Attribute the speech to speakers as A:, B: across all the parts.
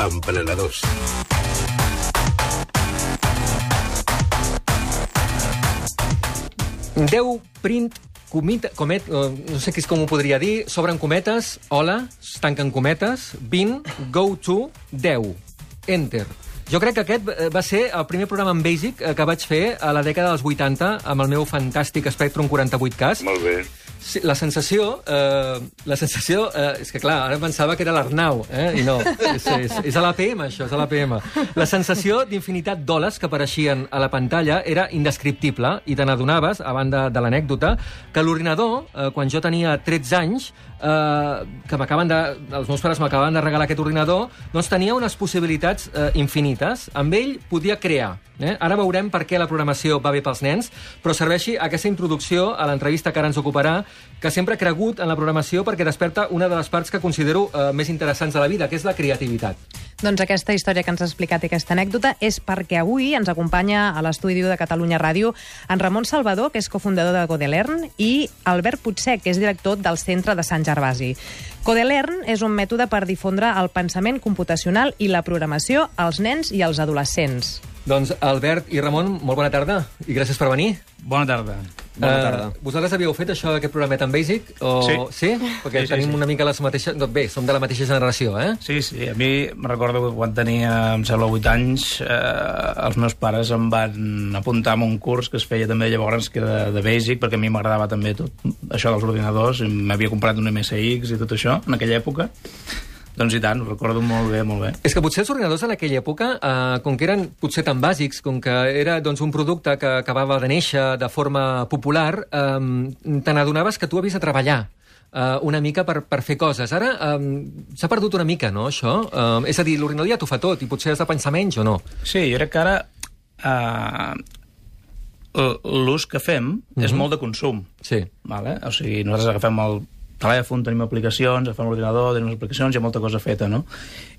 A: Emprenedors.
B: Deu print comita, comet, eh, no sé què és com ho podria dir, s'obren cometes, hola, es tanquen cometes, 20, go to, 10, enter. Jo crec que aquest eh, va ser el primer programa en Basic eh, que vaig fer a la dècada dels 80 amb el meu fantàstic Spectrum 48K.
A: Molt bé.
B: Sí, la sensació... Eh, la sensació... Eh, és que, clar, ara pensava que era l'Arnau, eh? I no, és, és, és a l'APM, això, és a l'APM. La sensació d'infinitat d'oles que apareixien a la pantalla era indescriptible i te n'adonaves, a banda de l'anècdota, que l'ordinador, eh, quan jo tenia 13 anys, eh, que m'acaben de... Els meus pares m'acaben de regalar aquest ordinador, doncs tenia unes possibilitats eh, infinites. Amb ell podia crear. Eh? Ara veurem per què la programació va bé pels nens, però serveixi aquesta introducció a l'entrevista que ara ens ocuparà, que sempre he cregut en la programació perquè desperta una de les parts que considero eh, més interessants de la vida, que és la creativitat.
C: Doncs aquesta història que ens ha explicat i aquesta anècdota és perquè avui ens acompanya a l'estudi de Catalunya Ràdio en Ramon Salvador, que és cofundador de Codelern, i Albert Puigsec, que és director del Centre de Sant Gervasi. Codelern és un mètode per difondre el pensament computacional i la programació als nens i als adolescents.
B: Doncs Albert i Ramon, molt bona tarda i gràcies per venir.
D: Bona tarda.
B: Bona tarda. Uh, vosaltres havíeu fet això d'aquest programet en Basic? O...
D: Sí.
B: Sí? Perquè
D: Sí, sí,
B: tenim
D: sí.
B: una mica les mateixes... No, bé, som de la mateixa generació, eh?
D: Sí, sí, a mi me recordo que quan tenia, em sembla, 8 anys, eh, els meus pares em van apuntar a un curs que es feia també llavors, que era de Basic, perquè a mi m'agradava també tot això dels ordinadors, i m'havia comprat un MSX i tot això, en aquella època. Doncs i tant, ho recordo molt bé, molt bé.
B: És que potser els ordinadors en aquella època, eh, com que eren potser tan bàsics, com que era doncs, un producte que acabava de néixer de forma popular, eh, te n'adonaves que tu havies de treballar eh, una mica per, per fer coses. Ara eh, s'ha perdut una mica, no, això? Eh, és a dir, l'ordinador ja t'ho fa tot i potser has de pensar menys o no?
D: Sí, jo crec que ara eh, l'ús que fem és molt de consum.
B: Sí.
D: Vale? O sigui, nosaltres agafem el telèfon, tenim aplicacions, agafem l'ordinador, tenim aplicacions, hi ha molta cosa feta, no?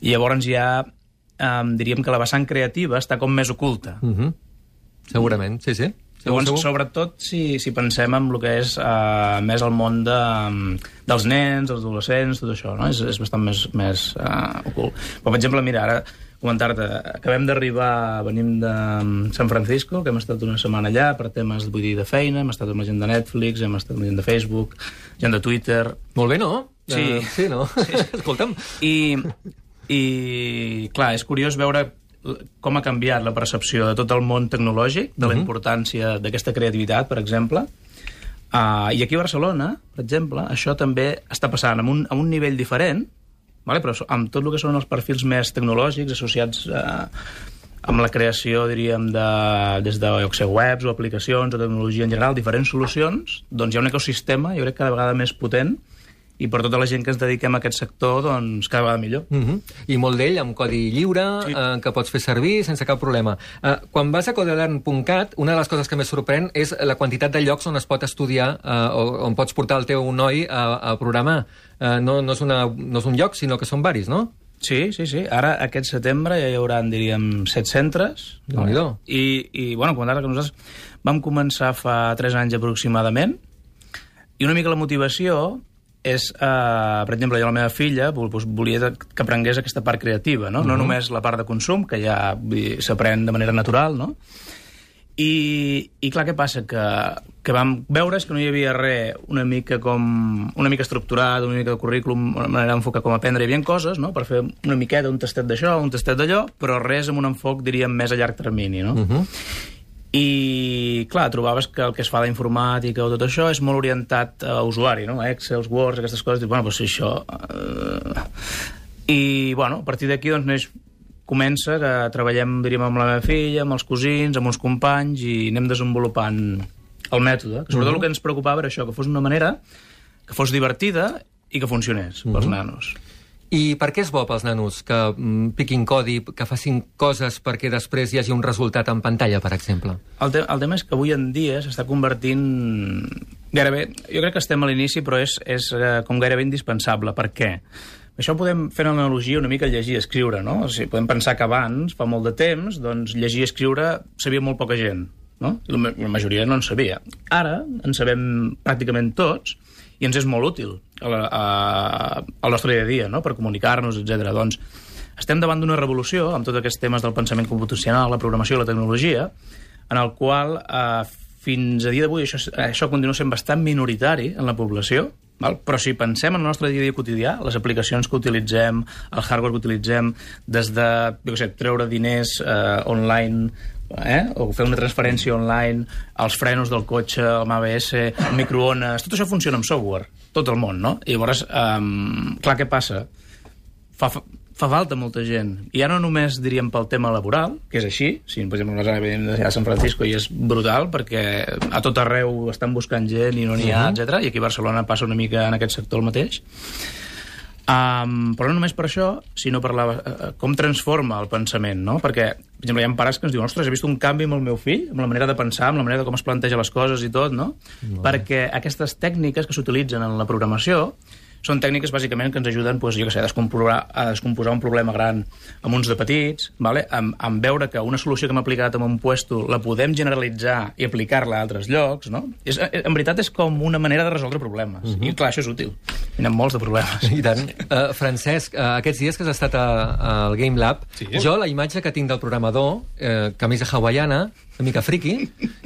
D: I llavors ja eh, diríem que la vessant creativa està com més oculta.
B: Uh -huh. Segurament, sí, sí. Segur,
D: Llavors,
B: segur.
D: sobretot si, si pensem en el que és uh, més el món de, um, dels nens, dels adolescents, tot això, no? És, és bastant més, més uh, ocult. Però, per exemple, mira, ara comentar-te, acabem d'arribar, venim de um, San Francisco, que hem estat una setmana allà per temes, vull dir, de feina, hem estat amb la gent de Netflix, hem estat amb la gent de Facebook, gent de Twitter,
B: Molt bé, no?
D: Sí.
B: Eh, sí, no? Escolta'm.
D: i, i clar, és curiós veure com ha canviat la percepció de tot el món tecnològic, de la importància d'aquesta creativitat, per exemple. Uh, I aquí a Barcelona, per exemple, això també està passant amb un, amb un nivell diferent, vale? però amb tot el que són els perfils més tecnològics associats uh, amb la creació, diríem, de, des de què sé, webs o aplicacions o tecnologia en general, diferents solucions, doncs hi ha un ecosistema, jo crec, cada vegada més potent i per tota la gent que ens dediquem a aquest sector, doncs cada vegada millor.
B: Uh -huh. I molt d'ell amb codi lliure, sí. Eh, que pots fer servir sense cap problema. Eh, quan vas a codelern.cat, una de les coses que més sorprèn és la quantitat de llocs on es pot estudiar eh, o on pots portar el teu noi a, a programar. Eh, no, no, és una, no és un lloc, sinó que són varis, no?
D: Sí, sí, sí. Ara, aquest setembre, ja hi haurà, diríem, set centres.
B: Déu-n'hi-do.
D: I, I, bueno, comentar que nosaltres vam començar fa tres anys aproximadament, i una mica la motivació és, eh, per exemple, jo la meva filla doncs, volia que aprengués aquesta part creativa, no? No només la part de consum, que ja s'aprèn de manera natural, no? I, I clar, què passa? Que, que vam veure que no hi havia res una mica com una mica estructurat, una mica de currículum, una manera d'enfocar com aprendre. Hi havia coses, no?, per fer una miqueta, un tastet d'això, un tastet d'allò, però res amb un enfoc, diríem, més a llarg termini, no?
B: Uh -huh.
D: I, clar, trobaves que el que es fa d'informàtica o tot això és molt orientat a usuari, no? Excel, Word, aquestes coses, dius, bueno, doncs si això... Eh... I, bueno, a partir d'aquí, doncs, neix, comença que treballem, diríem, amb la meva filla, amb els cosins, amb uns companys, i anem desenvolupant el mètode. Que sobretot el que ens preocupava era això, que fos una manera que fos divertida i que funcionés pels nanos.
B: I per què és bo pels nanos que mm, piquin codi, que facin coses perquè després hi hagi un resultat en pantalla, per exemple?
D: El, te el tema és que avui en dia s'està convertint gairebé... Jo crec que estem a l'inici, però és, és eh, com gairebé indispensable. Per què? Això podem fer una analogia una mica llegir i escriure, no? O sigui, podem pensar que abans, fa molt de temps, doncs llegir i escriure sabia molt poca gent, no? I la majoria no en sabia. Ara en sabem pràcticament tots i ens és molt útil a a, al nostre dia a dia, no?, per comunicar-nos, etc. Doncs estem davant d'una revolució amb tots aquests temes del pensament computacional, la programació i la tecnologia, en el qual eh, fins a dia d'avui això, això continua sent bastant minoritari en la població, val? però si pensem en el nostre dia a dia quotidià, les aplicacions que utilitzem, el hardware que utilitzem, des de jo què sé, treure diners eh, online eh? o fer una transferència online, els frenos del cotxe, el ABS, el microones, tot això funciona amb software, tot el món, no? I llavors, um, clar, què passa? Fa, fa, fa falta molta gent. I ja no només diríem pel tema laboral, que és així, si per exemple nosaltres venim de San Francisco i és brutal perquè a tot arreu estan buscant gent i no n'hi ha, uh -huh. etc. i aquí a Barcelona passa una mica en aquest sector el mateix. Um, però no només per això, sinó per la, uh, com transforma el pensament, no? Perquè, per exemple, hi ha pares que ens diuen ostres, he vist un canvi amb el meu fill, amb la manera de pensar, amb la manera de com es planteja les coses i tot, no? no. Perquè aquestes tècniques que s'utilitzen en la programació són tècniques bàsicament que ens ajuden doncs, jo que sé, a, descomposar, a descomposar un problema gran amb uns de petits, vale? amb, amb veure que una solució que hem aplicat en un puesto la podem generalitzar i aplicar-la a altres llocs. No? És, eh, en veritat és com una manera de resoldre problemes. Uh -huh. I clar, això és útil. Hi ha molts de problemes.
B: I tant. Uh, Francesc, uh, aquests dies que has estat a, al Game Lab, sí. jo la imatge que tinc del programador, eh, camisa hawaiana, una mica friqui,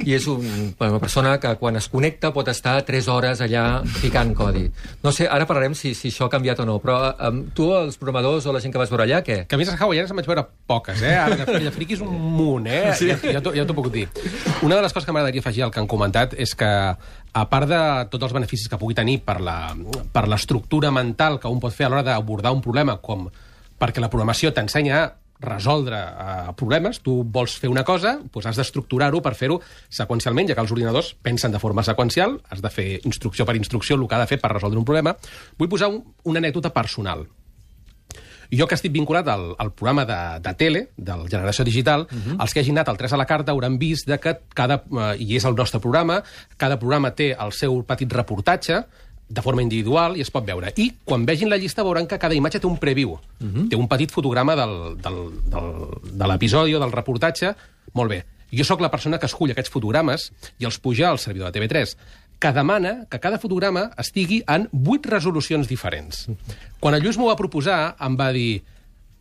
B: i és un, una persona que quan es connecta pot estar 3 hores allà ficant codi. No sé, ara parlarem si, si això ha canviat o no, però um, tu, els programadors o la gent que vas veure allà, què?
A: Camises hawaianes en vaig veure poques, eh? Ara, de, de friquis un munt, eh? Sí. Ja, ja, ja t'ho puc dir. Una de les coses que m'agradaria afegir al que han comentat és que a part de tots els beneficis que pugui tenir per l'estructura mental que un pot fer a l'hora d'abordar un problema, com perquè la programació t'ensenya resoldre uh, problemes, tu vols fer una cosa, doncs has d'estructurar-ho per fer-ho seqüencialment, ja que els ordinadors pensen de forma seqüencial, has de fer instrucció per instrucció el que ha de fer per resoldre un problema. Vull posar un, una anècdota personal. Jo que estic vinculat al, al programa de, de tele, del Generació Digital, uh -huh. els que hagin anat al 3 a la carta hauran vist de que cada, uh, i és el nostre programa, cada programa té el seu petit reportatge, de forma individual i es pot veure. I quan vegin la llista veuran que cada imatge té un preview, uh -huh. té un petit fotograma del, del, del, de l'episodi o del reportatge. Molt bé. Jo sóc la persona que escull aquests fotogrames i els puja al servidor de TV3, que demana que cada fotograma estigui en vuit resolucions diferents. Quan el Lluís m'ho va proposar, em va dir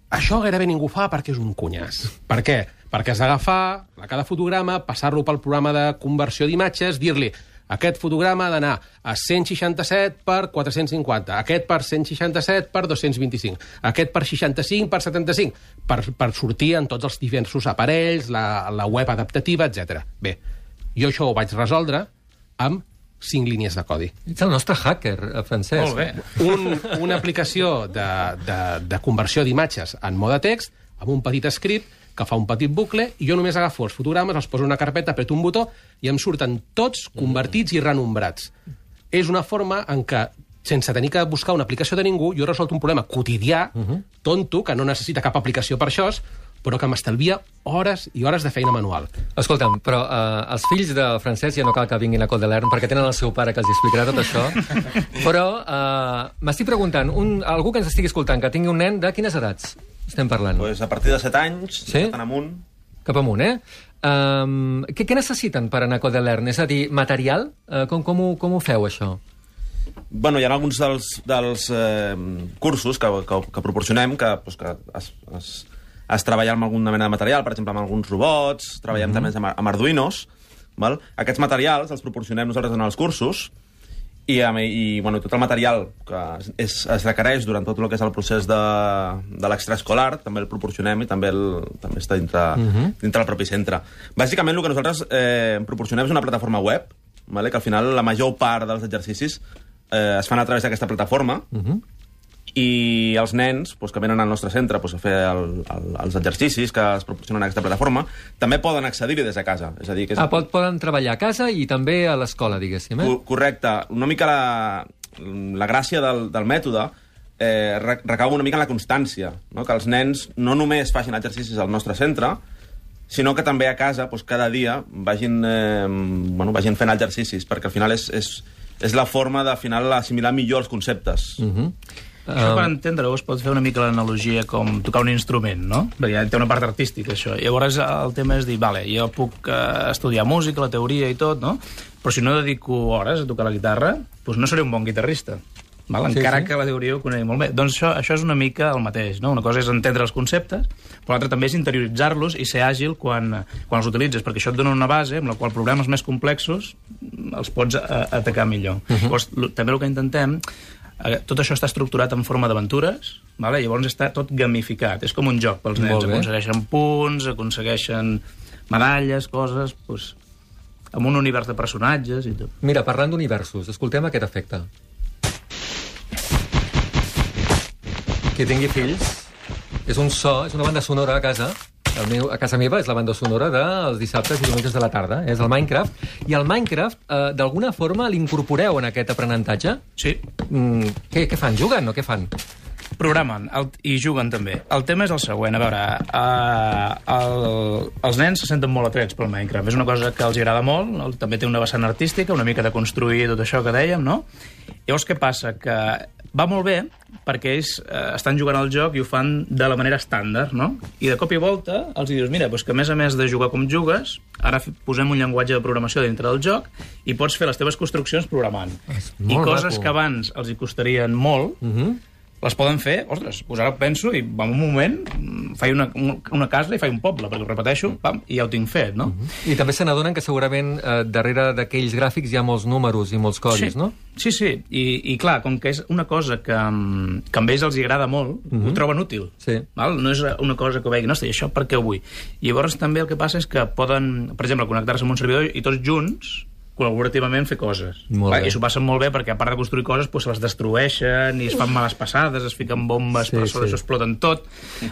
A: això gairebé ningú fa perquè és un cunyàs. Per què? Perquè has d'agafar cada fotograma, passar-lo pel programa de conversió d'imatges, dir-li aquest fotograma ha d'anar a 167 per 450, aquest per 167 per 225, aquest per 65 per 75, per, per sortir en tots els diversos aparells, la, la web adaptativa, etc. Bé, jo això ho vaig resoldre amb cinc línies de codi.
B: Ets el nostre hacker, eh, Francesc.
D: Molt bé.
A: Un, una aplicació de, de, de conversió d'imatges en mode text, amb un petit script que fa un petit bucle, i jo només agafo els fotogrames, els poso en una carpeta, apreto un botó, i em surten tots convertits i renombrats. És una forma en què sense tenir que buscar una aplicació de ningú, jo he resolt un problema quotidià, uh -huh. tonto, que no necessita cap aplicació per això, però que m'estalvia hores i hores de feina manual.
B: Escolta'm, però uh, els fills de Francesc ja no cal que vinguin a Col de l'Ern perquè tenen el seu pare que els explicarà tot això, però uh, m'estic preguntant, un, algú que ens estigui escoltant, que tingui un nen de quines edats? Estem parlant?
E: Pues a partir de 7 anys,
B: sí?
E: cap amunt.
B: Cap amunt, eh? Um, què, què necessiten per anar a Codelern? És a dir, material? Uh, com, com, ho, com ho feu, això?
E: Bueno, hi ha alguns dels, dels eh, cursos que, que, que proporcionem que, pues, que es, es, es treballa amb alguna mena de material, per exemple, amb alguns robots, treballem mm -hmm. també amb, amb Arduinos. Val? Aquests materials els proporcionem nosaltres en els cursos, i, i bueno, tot el material que és, es requereix durant tot el que és el procés de, de l'extraescolar també el proporcionem i també, el, també està dintre, uh mhm. -huh. dintre del propi centre. Bàsicament el que nosaltres eh, proporcionem és una plataforma web, vale? que al final la major part dels exercicis eh, es fan a través d'aquesta plataforma, uh mhm. -huh i els nens doncs, que venen al nostre centre doncs, a fer el, el, els exercicis que es proporcionen a aquesta plataforma també poden accedir-hi des de casa. És a dir, que és...
B: ah, pot, poden treballar a casa i també a l'escola, diguéssim. Eh?
E: Correcte. Una mica la, la gràcia del, del mètode eh, recau una mica en la constància, no? que els nens no només facin exercicis al nostre centre, sinó que també a casa doncs, cada dia vagin, eh, bueno, vagin fent exercicis, perquè al final és, és, és la forma de final assimilar millor els conceptes. Uh
B: mhm. -huh.
D: Això, per entendre-ho, es pot fer una mica l'analogia com tocar un instrument, no? Perquè té una part artística, això. I llavors el tema és dir, vale, jo puc uh, estudiar música, la teoria i tot, no? Però si no dedico hores a tocar la guitarra, doncs no seré un bon guitarrista. val?
B: Sí,
D: encara
B: sí.
D: que la teoria ho conegui molt bé. Doncs això, això és una mica el mateix, no? Una cosa és entendre els conceptes, però l'altra també és interioritzar-los i ser àgil quan, quan els utilitzes, perquè això et dona una base amb la qual problemes més complexos els pots a, atacar millor. Uh -huh. Llavors, lo- també el que intentem eh, tot això està estructurat en forma d'aventures, vale? llavors està tot gamificat. És com un joc pels nens. Aconsegueixen punts, aconsegueixen medalles, coses... Doncs, amb un univers de personatges i tot.
B: Mira, parlant d'universos, escoltem aquest efecte. Qui tingui fills, és un so, és una banda sonora a casa, el meu, a casa meva és la banda sonora dels dissabtes i diumenges de la tarda, és el Minecraft, i el Minecraft, eh, d'alguna forma, l'incorporeu en aquest aprenentatge?
D: Sí,
B: Mm, què, què fan? Juguen o què fan?
D: Programen el, i juguen també. El tema és el següent, a veure, uh, el, els nens se senten molt atrets pel Minecraft, és una cosa que els agrada molt, no? també té una vessant artística, una mica de construir tot això que dèiem, no? Llavors, què passa? Que va molt bé perquè ells eh, estan jugant al joc i ho fan de la manera estàndard, no? I de cop i volta els dius, mira, doncs que a més a més de jugar com jugues, ara posem un llenguatge de programació dintre del joc i pots fer les teves construccions programant. I coses
B: maco.
D: que abans els hi costarien molt,
B: Uh -huh.
D: Les poden fer, ostres, doncs ara penso i en un moment mm, faig una, un- una casa i faig un poble, perquè ho repeteixo, pam, i ja ho tinc fet, no?
B: I també se n'adonen que segurament eh, darrere d'aquells gràfics hi ha molts números i molts codis,
D: sí.
B: no?
D: Sí, sí, I, i clar, com que és una cosa que, mm, que a ells els agrada molt, ho troben útil.
B: Sí.
D: Val? No és una cosa que ostres, i això per què ho vull? I llavors també el que passa és que poden, per exemple, connectar-se amb un servidor i tots junts col·laborativament fer coses.
B: Molt bé.
D: I s'ho passen molt bé perquè a part de construir coses doncs, se les destrueixen i es fan males passades, es fiquen bombes
B: Sí,
D: sí, per sobre,
B: sí.
D: això exploten tot,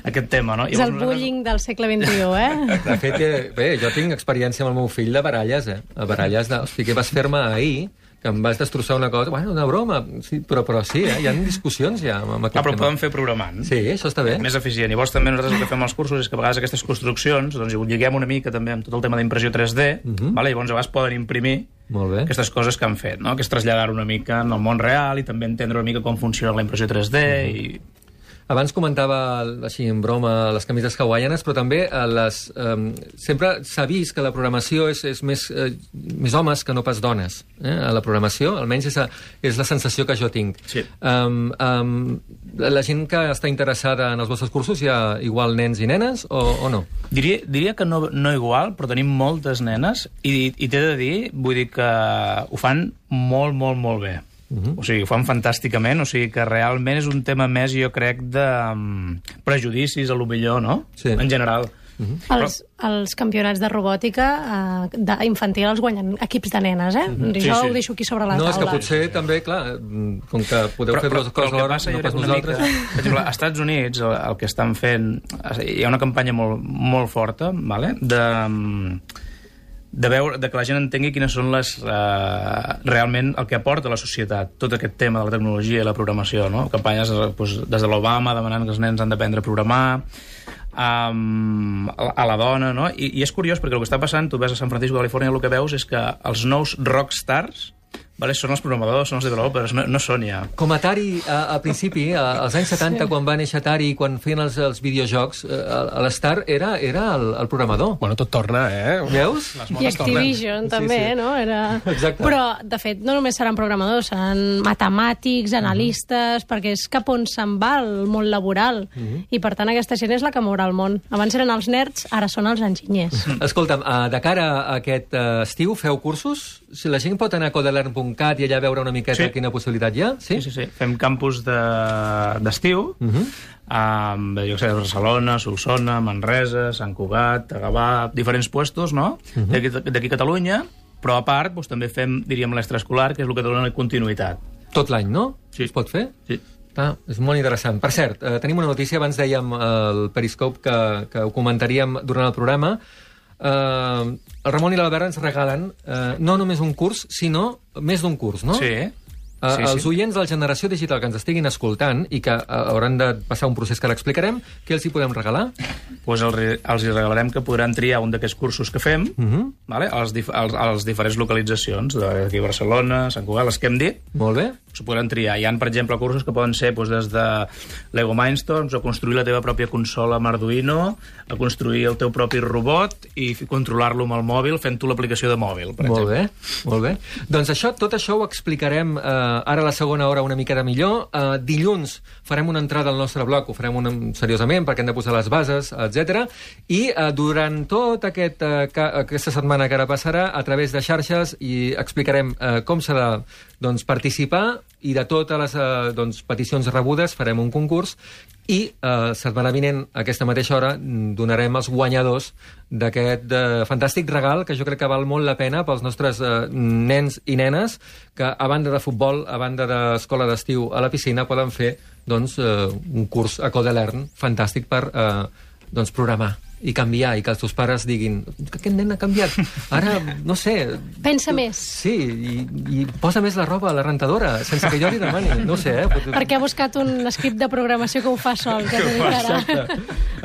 D: aquest tema, no?
C: És el bullying del segle XXI, eh?
B: De fet, eh, bé, jo tinc experiència amb el meu fill de baralles, eh? A baralles, de... Hosti, què vas fer-me ahir? Que em vas destrossar una cosa. Bueno, una broma. Sí, però, però sí, eh? Hi ha discussions ja amb aquest
D: Ah, però
B: tema.
D: poden fer programant.
B: Sí, això està bé.
D: més eficient. Llavors també nosaltres el que fem als cursos és que a vegades aquestes construccions doncs, ho lliguem una mica també amb tot el tema d'impressió 3D, uh -huh. vale? llavors a vegades poden imprimir
B: Molt bé.
D: aquestes coses que han fet, no? que és traslladar una mica en el món real i també entendre una mica com funciona la impressió 3D uh -huh. i
B: Abans comentava, així en broma, les camises hawaianes, però també eh, les, eh, sempre s'ha vist que la programació és, és més, eh, més homes que no pas dones. Eh? A la programació, almenys és, a, és la sensació que jo tinc.
D: Sí.
B: Um, um, la gent que està interessada en els vostres cursos hi ha igual nens i nenes o, o no?
D: Diria, diria que no, no igual, però tenim moltes nenes i, i t'he de dir, vull dir que ho fan molt, molt, molt bé. Uh -huh. O sigui, ho fan fantàsticament, o sigui que realment és un tema més, jo crec, de um, prejudicis, a lo millor, no?
B: Sí.
D: En general.
F: Els, els campionats de robòtica eh, de, infantil els guanyen equips de nenes, eh?
D: Sí,
F: Jo
D: sí.
F: ho deixo aquí sobre la
B: no,
F: taula.
B: és que potser també, clar, mm, com que podeu fer dues coses alhora,
D: passa,
B: no pas nosaltres...
D: Mica, per exemple, als Estats Units el, el que estan fent... Hi ha una campanya molt, molt forta, vale? de, de, veure, de que la gent entengui quines són les... Uh, realment el que aporta la societat tot aquest tema de la tecnologia i la programació, no? Campanyes eh, doncs, des de l'Obama demanant que els nens han d'aprendre a programar, um, a, a la dona, no? I, I és curiós perquè el que està passant, tu ves a San Francisco, Califòrnia, el que veus és que els nous rockstars vale, són els programadors, són els developers, no, no són ja.
B: Com Atari, a, al principi, a, als anys 70, sí. quan va néixer Atari, quan feien els, els videojocs, eh, a l'Star era, era el, el programador.
A: Bueno, tot torna, eh?
B: Veus?
A: Les
F: I
A: modes tornen.
F: Activision, també,
B: sí.
F: no? Era...
B: Exacte.
F: Però, de fet, no només seran programadors, seran matemàtics, analistes, perquè és cap on se'n va el món laboral. I, per tant, aquesta gent és la que mourà el món. Abans eren els nerds, ara són els enginyers.
B: Escolta'm, uh, de cara a aquest uh, estiu, feu cursos? Si la gent pot anar a codelern.cat i allà veure una miqueta
D: Sí.
B: quina possibilitat hi ha?
D: Sí, sí, sí. Fem campus de- d'estiu, de, uh -huh. um, jo sé, Barcelona, Solsona, Manresa, Sant Cugat, Agavà, diferents puestos, no?, uh -huh. d'aquí Catalunya, però a part doncs, també fem, diríem, l'extraescolar, que és el que dona continuïtat.
B: Tot l'any, no?
D: Sí.
B: Es pot fer?
D: Sí.
B: Ah, és molt interessant. Per cert, eh, tenim una notícia, abans dèiem eh, el Periscope que, que ho comentaríem durant el programa. Eh, el Ramon i l'Albert ens regalen eh, no només un curs, sinó més d'un curs, no?
D: Sí.
B: Eh,
D: Sí,
B: els
D: sí.
B: oients de la generació digital que ens estiguin escoltant i que eh, hauran de passar un procés que ara explicarem, què els hi podem regalar?
D: Pues re- els hi regalarem que podran triar un d'aquests cursos que fem uh
B: Mhm.
D: -huh. vale? a, les dif a, les, a les diferents localitzacions, d'aquí Barcelona, Sant Cugat, les que hem dit,
B: Molt bé.
D: S'ho podran triar. Hi ha, per exemple, cursos que poden ser doncs, des de Lego Mindstorms o construir la teva pròpia consola amb Arduino, a construir el teu propi robot i controlar-lo amb el mòbil fent tu l'aplicació de mòbil, per
B: Molt
D: exemple.
B: bé, molt bé. Doncs això, tot això ho explicarem eh, ara a la segona hora una miqueta millor. Eh, dilluns farem una entrada al nostre blog, ho farem una, seriosament perquè hem de posar les bases, etc. I eh, durant tot aquest, eh, aquesta setmana que ara passarà, a través de xarxes, i explicarem eh, com s'ha de doncs, participar i de totes les eh, doncs, peticions rebudes farem un concurs i eh, setmana vinent, a aquesta mateixa hora, mm, donarem els guanyadors d'aquest eh, fantàstic regal que jo crec que val molt la pena pels nostres eh, nens i nenes que a banda de futbol, a banda d'escola d'estiu a la piscina, poden fer doncs, eh, un curs a Codelern fantàstic per eh, doncs, programar i canviar, i que els teus pares diguin que aquest nen ha canviat, ara, no sé...
F: Pensa més.
B: Sí, i, i posa més la roba a la rentadora, sense que jo li demani, no sé, eh? Pot-
F: Perquè ha buscat un script de programació que ho fa sol, que t'ho dic ara.
B: Exacte.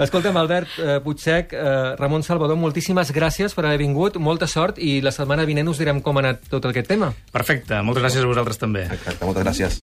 B: Escolta'm, Albert eh, Puigsec, eh, Ramon Salvador, moltíssimes gràcies per haver vingut, molta sort, i la setmana vinent us direm com ha anat tot aquest tema.
D: Perfecte, moltes gràcies a vosaltres també.
E: Exacte, moltes gràcies.